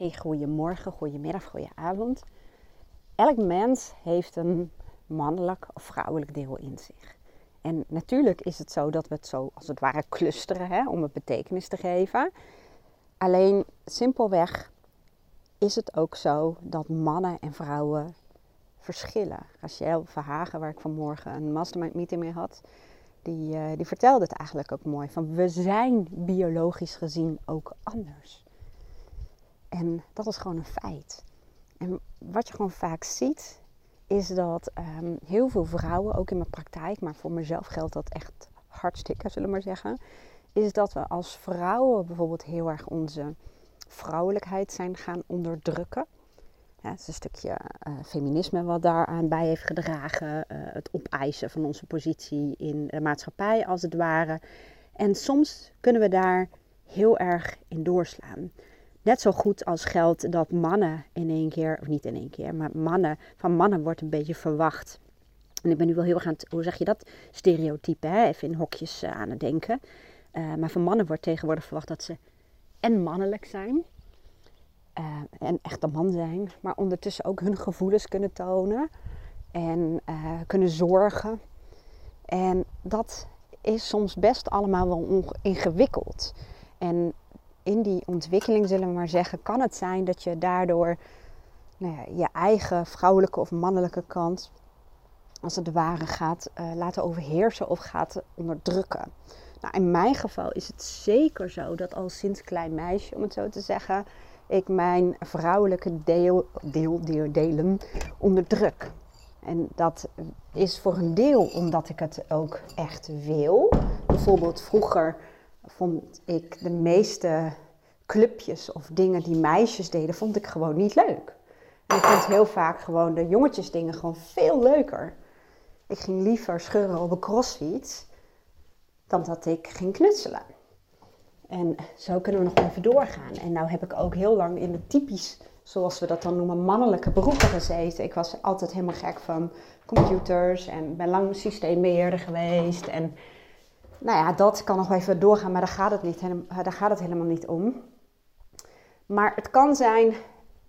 Hey, goedemorgen, goedemiddag, goedenavond. Elk mens heeft een mannelijk of vrouwelijk deel in zich. En natuurlijk is het zo dat we het zo als het ware clusteren hè, om het betekenis te geven. Alleen simpelweg is het ook zo dat mannen en vrouwen verschillen. Rachel Verhagen, waar ik vanmorgen een mastermind meeting mee had, die, uh, die vertelde het eigenlijk ook mooi. Van we zijn biologisch gezien ook anders. En dat is gewoon een feit. En wat je gewoon vaak ziet, is dat um, heel veel vrouwen, ook in mijn praktijk, maar voor mezelf geldt dat echt hartstikke, zullen we maar zeggen, is dat we als vrouwen bijvoorbeeld heel erg onze vrouwelijkheid zijn gaan onderdrukken. Het is een stukje uh, feminisme wat daaraan bij heeft gedragen. Uh, het opeisen van onze positie in de maatschappij, als het ware. En soms kunnen we daar heel erg in doorslaan. Net zo goed als geldt dat mannen in één keer, of niet in één keer, maar mannen, van mannen wordt een beetje verwacht. En ik ben nu wel heel erg aan het, hoe zeg je dat? Stereotype, hè? even in hokjes uh, aan het denken. Uh, maar van mannen wordt tegenwoordig verwacht dat ze en mannelijk zijn. Uh, en echt een man zijn. Maar ondertussen ook hun gevoelens kunnen tonen. En kunnen zorgen. En dat is soms best allemaal wel ingewikkeld. En in die ontwikkeling, zullen we maar zeggen, kan het zijn dat je daardoor nou ja, je eigen vrouwelijke of mannelijke kant, als het ware, gaat uh, laten overheersen of gaat onderdrukken. Nou, in mijn geval is het zeker zo dat al sinds klein meisje, om het zo te zeggen, ik mijn vrouwelijke deel, deel, deel delen onderdruk. En dat is voor een deel omdat ik het ook echt wil. Bijvoorbeeld vroeger vond ik de meeste clubjes of dingen die meisjes deden, vond ik gewoon niet leuk. En ik vond heel vaak gewoon de jongetjesdingen gewoon veel leuker. Ik ging liever scheuren op een crossfiets dan dat ik ging knutselen. En zo kunnen we nog even doorgaan. En nou heb ik ook heel lang in de typisch, zoals we dat dan noemen, mannelijke beroepen gezeten. Ik was altijd helemaal gek van computers en ben lang systeembeheerder geweest. En nou ja, dat kan nog even doorgaan, maar daar gaat het, niet, daar gaat het helemaal niet om. Maar het kan zijn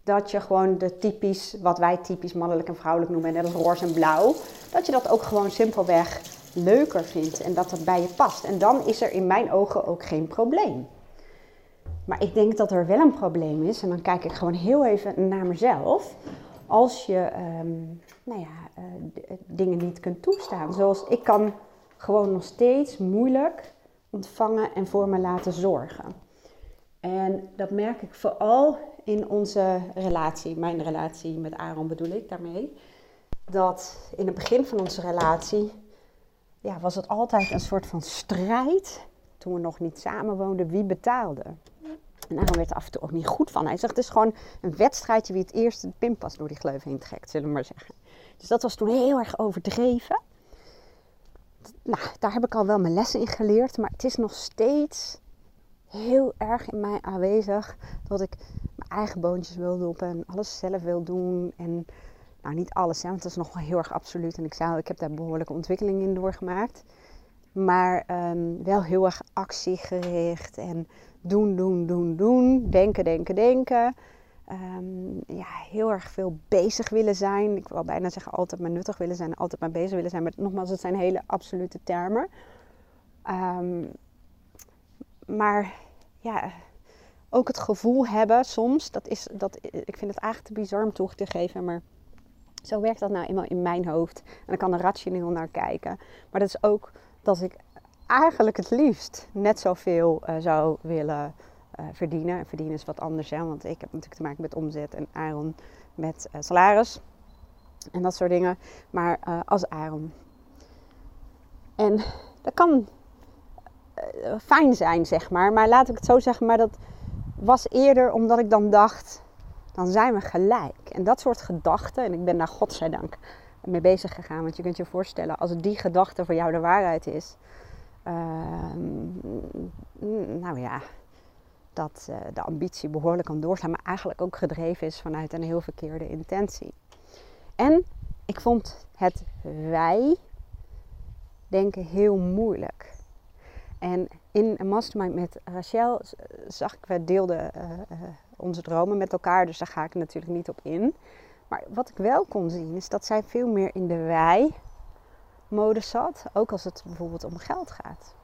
dat je gewoon de typisch, wat wij typisch mannelijk en vrouwelijk noemen, net als roze en blauw, dat je dat ook gewoon simpelweg leuker vindt en dat dat bij je past. En dan is er in mijn ogen ook geen probleem. Maar ik denk dat er wel een probleem is, en dan kijk ik gewoon heel even naar mezelf. Als je um, nou ja, uh, dingen niet kunt toestaan. Zoals ik kan gewoon nog steeds moeilijk ontvangen en voor me laten zorgen. En dat merk ik vooral in onze relatie, mijn relatie met Aaron bedoel ik daarmee. Dat in het begin van onze relatie ja, was het altijd een soort van strijd. Toen we nog niet samen woonden, wie betaalde. En Aaron werd er af en toe ook niet goed van. Hij zegt, het is gewoon een wedstrijdje wie het eerst de pinpas door die gleuf heen trekt, zullen we maar zeggen. Dus dat was toen heel erg overdreven nou, daar heb ik al wel mijn lessen in geleerd. Maar het is nog steeds heel erg in mij aanwezig dat ik mijn eigen boontjes wil doppen en alles zelf wil doen. En nou, niet alles, hè, want dat is nog wel heel erg absoluut. En ik zei ik heb daar behoorlijke ontwikkeling in doorgemaakt. Maar um, wel heel erg actiegericht en doen, doen, doen, doen. Denken, denken, denken. Um, ja, heel erg veel bezig willen zijn. Ik wil bijna zeggen altijd maar nuttig willen zijn, altijd maar bezig willen zijn. Maar nogmaals, het zijn hele absolute termen. Um, maar ja, ook het gevoel hebben soms, dat is, dat, ik vind het eigenlijk te bizar om toe te geven, maar zo werkt dat nou eenmaal in mijn hoofd. En ik kan er rationeel naar kijken. Maar dat is ook dat ik eigenlijk het liefst net zoveel uh, zou willen uh, verdienen. En verdienen is wat anders, hè, want ik heb natuurlijk te maken met omzet en Aaron met uh, salaris en dat soort dingen. Maar uh, als Aaron. En dat kan fijn zijn, zeg maar. Maar laat ik het zo zeggen, maar dat was eerder omdat ik dan dacht, dan zijn we gelijk. En dat soort gedachten, en ik ben daar godzijdank mee bezig gegaan. Want je kunt je voorstellen, als die gedachte voor jou de waarheid is. Ehm, nou ja, dat uh, de ambitie behoorlijk kan doorslaan, maar eigenlijk ook gedreven is vanuit een heel verkeerde intentie. En ik vond het wij denken heel moeilijk. En in een mastermind met Rachel zag ik, we deelden uh, uh, onze dromen met elkaar, dus daar ga ik natuurlijk niet op in. Maar wat ik wel kon zien is dat zij veel meer in de wij-modus zat, ook als het bijvoorbeeld om geld gaat.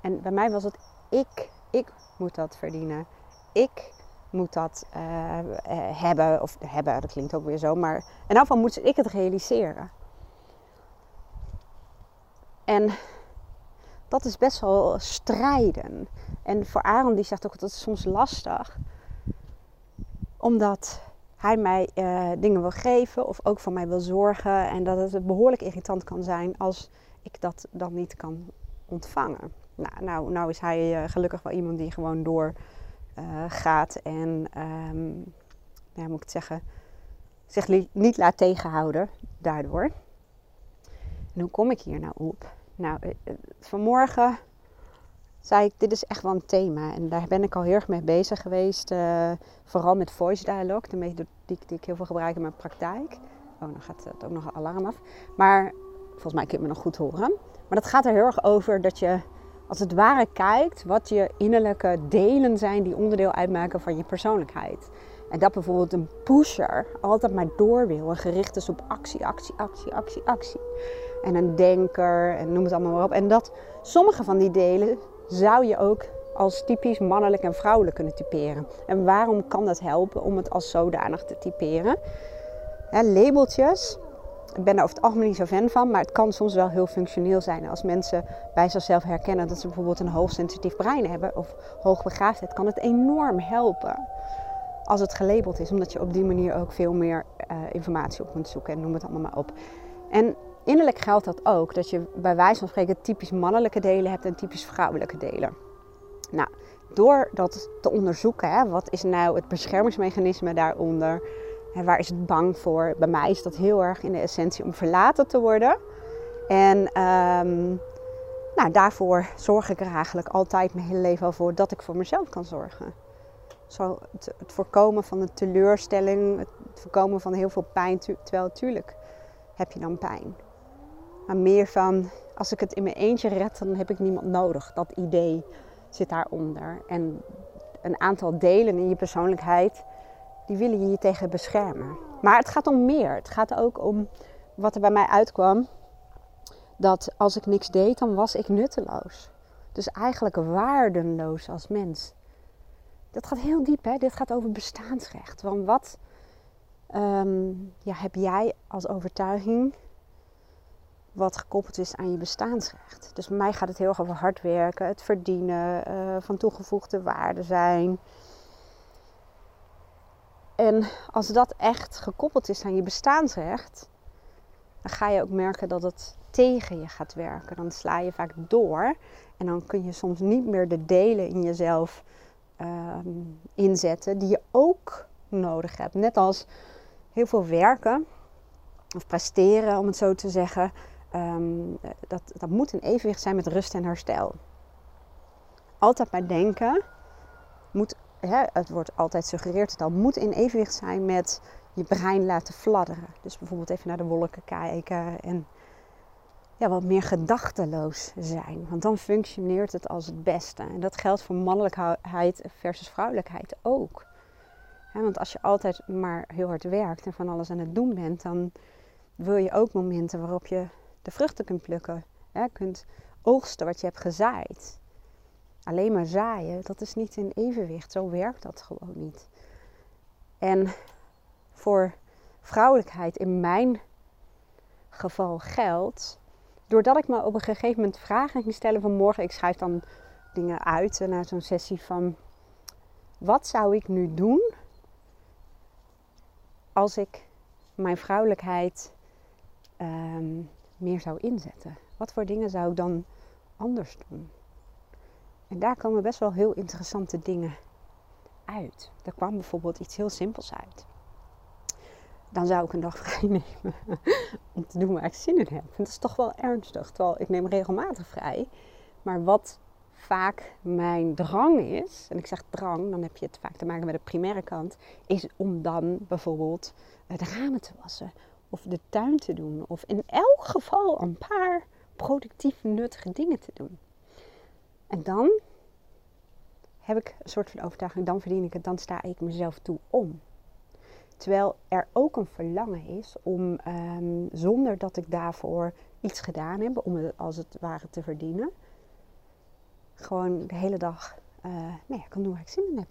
En bij mij was het ik, ik moet dat verdienen. Ik moet dat uh, hebben, of hebben, dat klinkt ook weer zo, maar in elk geval moet ik het realiseren. En dat is best wel strijden. En voor Aaron die zegt ook dat het soms lastig. Omdat hij mij uh, dingen wil geven of ook voor mij wil zorgen. En dat het behoorlijk irritant kan zijn als ik dat dan niet kan ontvangen. Nou, nou, nou is hij uh, gelukkig wel iemand die gewoon door uh, gaat en, ja, moet ik het zeggen, zich niet laat tegenhouden daardoor. En hoe kom ik hier nou op? Nou, vanmorgen zei ik, dit is echt wel een thema. En daar ben ik al heel erg mee bezig geweest. Vooral met voice dialogue, de methode die, die, ik heel veel gebruik in mijn praktijk. Oh, dan gaat het ook nog een alarm af. Maar volgens mij kun je me nog goed horen. Maar dat gaat er heel erg over dat je als het ware kijkt wat je innerlijke delen zijn die onderdeel uitmaken van je persoonlijkheid. En dat bijvoorbeeld een pusher altijd maar door wil en gericht is op actie, actie, actie, actie, actie. En een denker en noem het allemaal maar op. En dat sommige van die delen zou je ook als typisch mannelijk en vrouwelijk kunnen typeren. En waarom kan dat helpen om het als zodanig te typeren? labeltjes, ik ben daar over het algemeen niet zo fan van, maar het kan soms wel heel functioneel zijn. Als mensen bij zichzelf herkennen dat ze bijvoorbeeld een hoogsensitief brein hebben of hoogbegaafdheid, kan het enorm helpen als het gelabeld is, omdat je op die manier ook veel meer uh, informatie op kunt zoeken en noem het allemaal maar op. En innerlijk geldt dat ook, dat je bij wijze van spreken typisch mannelijke delen hebt en typisch vrouwelijke delen. Nou, door dat te onderzoeken, hè, wat is nou het beschermingsmechanisme daaronder? En waar is het bang voor? Bij mij is dat heel erg in de essentie om verlaten te worden. En um, nou, daarvoor zorg ik er eigenlijk altijd mijn hele leven al voor dat ik voor mezelf kan zorgen. Zo het, het voorkomen van een teleurstelling, het voorkomen van heel veel pijn, terwijl natuurlijk heb je dan pijn. Maar meer van, als ik het in mijn eentje red, dan heb ik niemand nodig. Dat idee zit daaronder. En een aantal delen in je persoonlijkheid, die willen je je tegen beschermen. Maar het gaat om meer. Het gaat ook om wat er bij mij uitkwam. Dat als ik niks deed, dan was ik nutteloos. Dus eigenlijk waardeloos als mens. Dat gaat heel diep, hè? Dit gaat over bestaansrecht. Want wat um, ja, heb jij als overtuiging wat gekoppeld is aan je bestaansrecht. Dus bij mij gaat het heel erg over hard werken, het verdienen, uh, van toegevoegde waarde zijn. En als dat echt gekoppeld is aan je bestaansrecht, dan ga je ook merken dat het tegen je gaat werken. Dan sla je vaak door en dan kun je soms niet meer de delen in jezelf uh, inzetten die je ook nodig hebt. Net als heel veel werken of presteren, om het zo te zeggen, um, dat, dat moet in evenwicht zijn met rust en herstel. Altijd maar denken, moet, hè, het wordt altijd suggereerd, al moet in evenwicht zijn met je brein laten fladderen. Dus bijvoorbeeld even naar de wolken kijken en ja, wat meer gedachteloos zijn. Want dan functioneert het als het beste. En dat geldt voor mannelijkheid versus vrouwelijkheid ook. want als je altijd maar heel hard werkt en van alles aan het doen bent, dan wil je ook momenten waarop je de vruchten kunt plukken. Kunt oogsten wat je hebt gezaaid. Alleen maar zaaien, dat is niet in evenwicht. Zo werkt dat gewoon niet. En voor vrouwelijkheid in mijn geval geldt, doordat ik me op een gegeven moment vragen ging stellen van morgen, ik schrijf dan dingen uit naar zo'n sessie van wat zou ik nu doen als ik mijn vrouwelijkheid um, meer zou inzetten? Wat voor dingen zou ik dan anders doen? En daar komen best wel heel interessante dingen uit. Er kwam bijvoorbeeld iets heel simpels uit. Dan zou ik een dag vrij nemen om te doen waar ik zin in heb. Dat is toch wel ernstig. Terwijl ik neem regelmatig vrij. Maar wat vaak mijn drang is, en ik zeg drang, dan heb je het vaak te maken met de primaire kant, is om dan bijvoorbeeld de ramen te wassen of de tuin te doen. Of in elk geval een paar productieve, nuttige dingen te doen. En dan heb ik een soort van overtuiging, dan verdien ik het, dan sta ik mezelf toe om. Terwijl er ook een verlangen is om, ehm, zonder dat ik daarvoor iets gedaan heb, om het als het ware te verdienen, gewoon de hele dag uh, nou ja, kan doen waar ik zin in heb.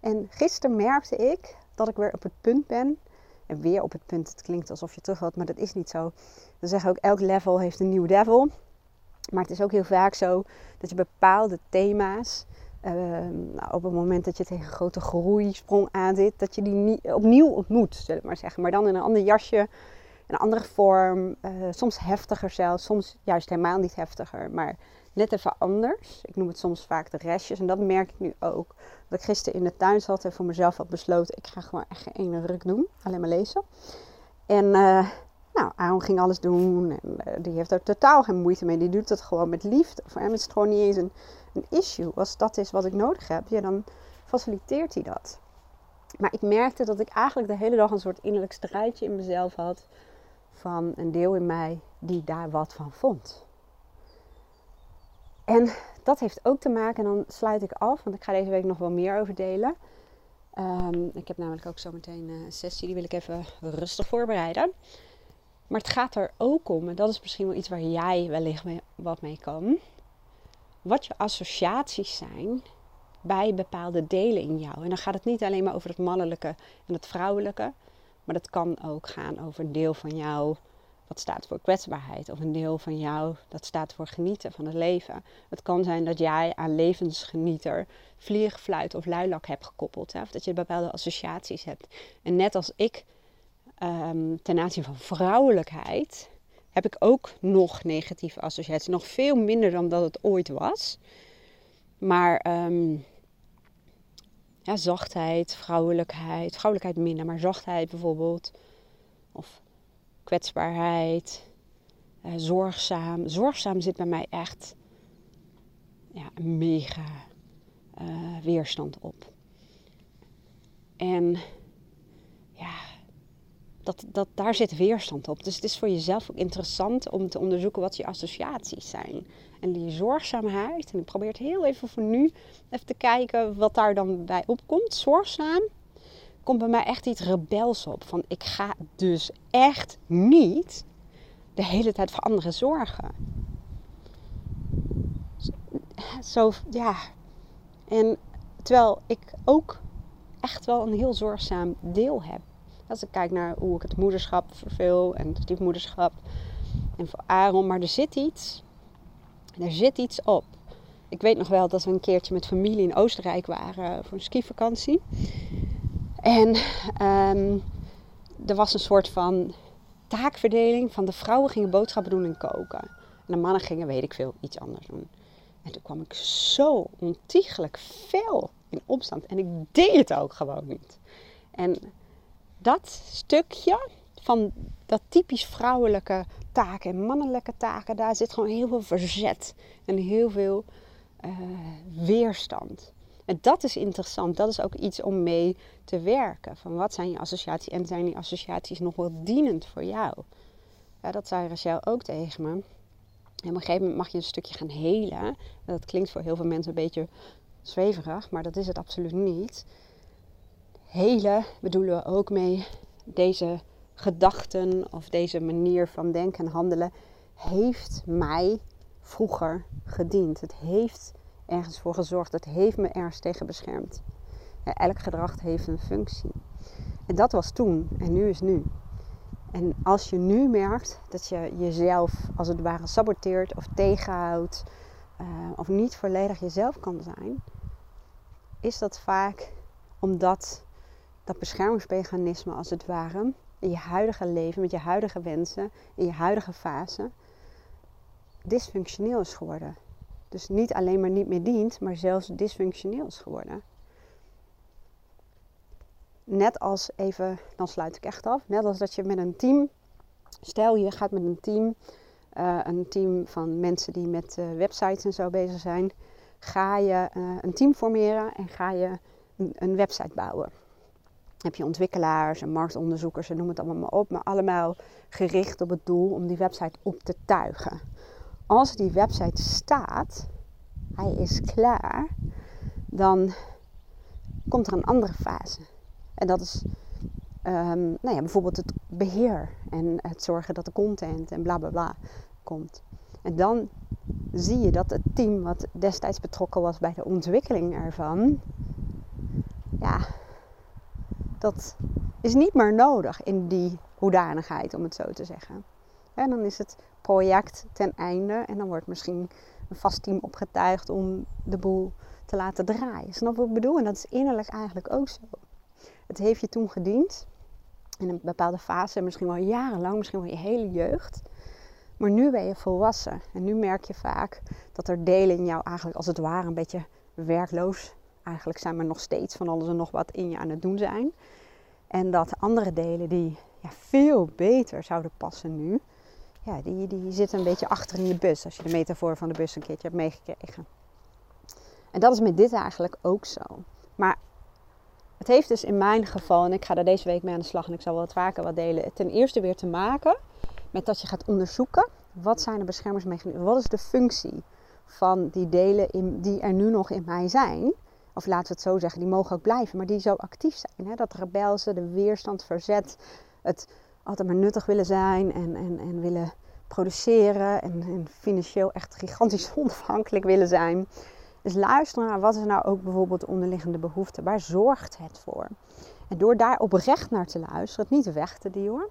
En gisteren merkte ik dat ik weer op het punt ben. En weer op het punt, het klinkt alsof je terug wilt, maar dat is niet zo. We zeggen ook, elk level heeft een nieuw devil. Maar het is ook heel vaak zo dat je bepaalde thema's, uh, nou, op het moment dat je tegen een grote groeisprong aan zit, dat je die opnieuw ontmoet, zullen we maar zeggen. Maar dan in een ander jasje, een andere vorm, uh, soms heftiger zelfs, soms juist helemaal niet heftiger. Maar net even anders. Ik noem het soms vaak de restjes. En dat merk ik nu ook. Dat ik gisteren in de tuin zat en voor mezelf had besloten... ik ga gewoon echt geen ruk doen. Alleen maar lezen. En uh, nou, Aaron ging alles doen. En uh, die heeft er totaal geen moeite mee. Die doet het gewoon met liefde. Voor hem is het gewoon niet eens een, een issue. Als dat is wat ik nodig heb, ja, dan faciliteert hij dat. Maar ik merkte dat ik eigenlijk de hele dag een soort innerlijk strijdje in mezelf had. Van een deel in mij die daar wat van vond. En dat heeft ook te maken, en dan sluit ik af, want ik ga deze week nog wel meer over delen. Ehm, ik heb namelijk ook zometeen een sessie, die wil ik even rustig voorbereiden. Maar het gaat er ook om, en dat is misschien wel iets waar jij wellicht mee, wat mee kan. Wat je associaties zijn bij bepaalde delen in jou. En dan gaat het niet alleen maar over het mannelijke en het vrouwelijke. Maar dat kan ook gaan over een deel van jou wat staat voor kwetsbaarheid. Of een deel van jou dat staat voor genieten van het leven. Het kan zijn dat jij aan levensgenieter vliegfluit of luilak hebt gekoppeld. Hè? Of dat je bepaalde associaties hebt. En net als ik ehm, ten aanzien van vrouwelijkheid heb ik ook nog negatieve associaties. Nog veel minder dan dat het ooit was. Maar ehm, ja, zachtheid, vrouwelijkheid, vrouwelijkheid minder, maar zachtheid bijvoorbeeld. Of kwetsbaarheid, uh, zorgzaam. Zorgzaam zit bij mij echt ja, mega uh, weerstand op. En dat, dat, daar zit weerstand op. Dus het is voor jezelf ook interessant om te onderzoeken wat je associaties zijn. En die zorgzaamheid, en ik probeer het heel even voor nu even te kijken wat daar dan bij opkomt. Zorgzaam komt bij mij echt iets rebels op. Van ik ga dus echt niet de hele tijd voor anderen zorgen. Zo, ja. En terwijl ik ook echt wel een heel zorgzaam deel heb. Als ik kijk naar hoe ik het moederschap verveel en het stiefmoederschap en voor Aaron. Maar er zit iets. Er zit iets op. Ik weet nog wel dat we een keertje met familie in Oostenrijk waren voor een skivakantie. En um, er was een soort van taakverdeling van de vrouwen gingen boodschappen doen en koken. En de mannen gingen, weet ik veel, iets anders doen. En toen kwam ik zo ontiegelijk veel in opstand. En ik deed het ook gewoon niet. En dat stukje van dat typisch vrouwelijke taken en mannelijke taken, daar zit gewoon heel veel verzet en heel veel uh, weerstand. En dat is interessant. Dat is ook iets om mee te werken. Van wat zijn je associaties en zijn die associaties nog wel dienend voor jou? Ja, dat zei Rachel ook tegen me. En op een gegeven moment mag je een stukje gaan helen. Dat klinkt voor heel veel mensen een beetje zweverig, maar dat is het absoluut niet. Helen bedoelen we ook mee deze gedachten of deze manier van denken en handelen heeft mij vroeger gediend. Het heeft ergens voor gezorgd. Het heeft me ergens tegen beschermd. elk gedrag heeft een functie. En dat was toen en nu is nu. En als je nu merkt dat je jezelf als het ware saboteert of tegenhoudt uh, of niet volledig jezelf kan zijn, is dat vaak omdat dat beschermingsmechanisme als het ware in je huidige leven, met je huidige wensen, in je huidige fase, dysfunctioneel is geworden. Dus niet alleen maar niet meer dient, maar zelfs dysfunctioneel is geworden. Net als even, dan sluit ik echt af. Net als dat je met een team, stel je gaat met een team, uh, een team van mensen die met uh, websites en zo bezig zijn, ga je uh, een team formeren en ga je een website bouwen. Heb je ontwikkelaars en marktonderzoekers en noem het allemaal maar op, maar allemaal gericht op het doel om die website op te tuigen als die website staat, hij is klaar, dan komt er een andere fase. En dat is ehm, nou ja, bijvoorbeeld het beheer en het zorgen dat de content en bla bla bla komt. En dan zie je dat het team wat destijds betrokken was bij de ontwikkeling ervan, ja, dat is niet meer nodig in die hoedanigheid, om het zo te zeggen. En dan is het project ten einde en dan wordt misschien een vast team opgetuigd om de boel te laten draaien. Snap wat ik bedoel? En dat is innerlijk eigenlijk ook zo. Het heeft je toen gediend in een bepaalde fase, misschien wel jarenlang, misschien wel je hele jeugd. Maar nu ben je volwassen en nu merk je vaak dat er delen in jou eigenlijk als het ware een beetje werkloos eigenlijk zijn, maar nog steeds van alles en nog wat in je aan het doen zijn. En dat andere delen die ja, veel beter zouden passen nu, ja, die, die zitten een beetje achter in je bus. Als je de metafoor van de bus een keertje hebt meegekregen. En dat is met dit eigenlijk ook zo. Maar het heeft dus in mijn geval, en ik ga daar deze week mee aan de slag en ik zal wel wat vaker wat delen. Ten eerste weer te maken met dat je gaat onderzoeken. Wat zijn de beschermingsmechanismen? Wat is de functie van die delen in, die er nu nog in mij zijn? Of laten we het zo zeggen, die mogen ook blijven, maar die zo actief zijn. Hè? Dat rebelse, de weerstand, verzet, het altijd maar nuttig willen zijn en, en, en willen produceren en, financieel echt gigantisch onafhankelijk willen zijn. Dus luister naar wat is nou ook bijvoorbeeld de onderliggende behoefte. Waar zorgt het voor? En door daar oprecht naar te luisteren, het niet weg te duwen,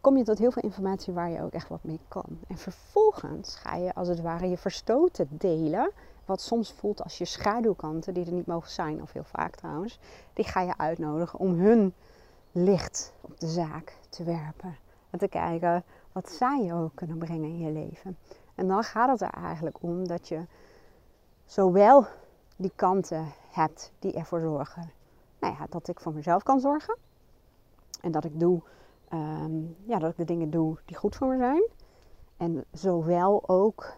kom je tot heel veel informatie waar je ook echt wat mee kan. En vervolgens ga je als het ware je verstoten delen. Wat soms voelt als je schaduwkanten, die er niet mogen zijn, of heel vaak trouwens. Die ga je uitnodigen om hun licht op de zaak te werpen. En te kijken wat zij ook kunnen brengen in je leven. En dan gaat het er eigenlijk om dat je zowel die kanten hebt die ervoor zorgen nou ja, dat ik voor mezelf kan zorgen. En dat ik, doe, ehm, ja, dat ik de dingen doe die goed voor me zijn. En zowel ook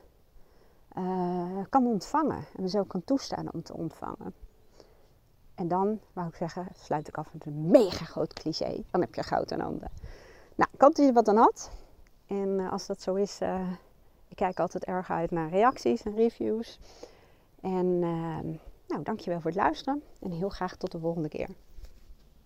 uh, kan ontvangen. En mezelf kan toestaan om te ontvangen. En dan, wou ik zeggen, sluit ik af met een mega groot cliché. Dan heb je goud aan handen. Nou, ik hoop dat je wat aan had. En uh, als dat zo is, uh, ik kijk altijd erg uit naar reacties en reviews. En nou, dankjewel voor het luisteren. En heel graag tot de volgende keer.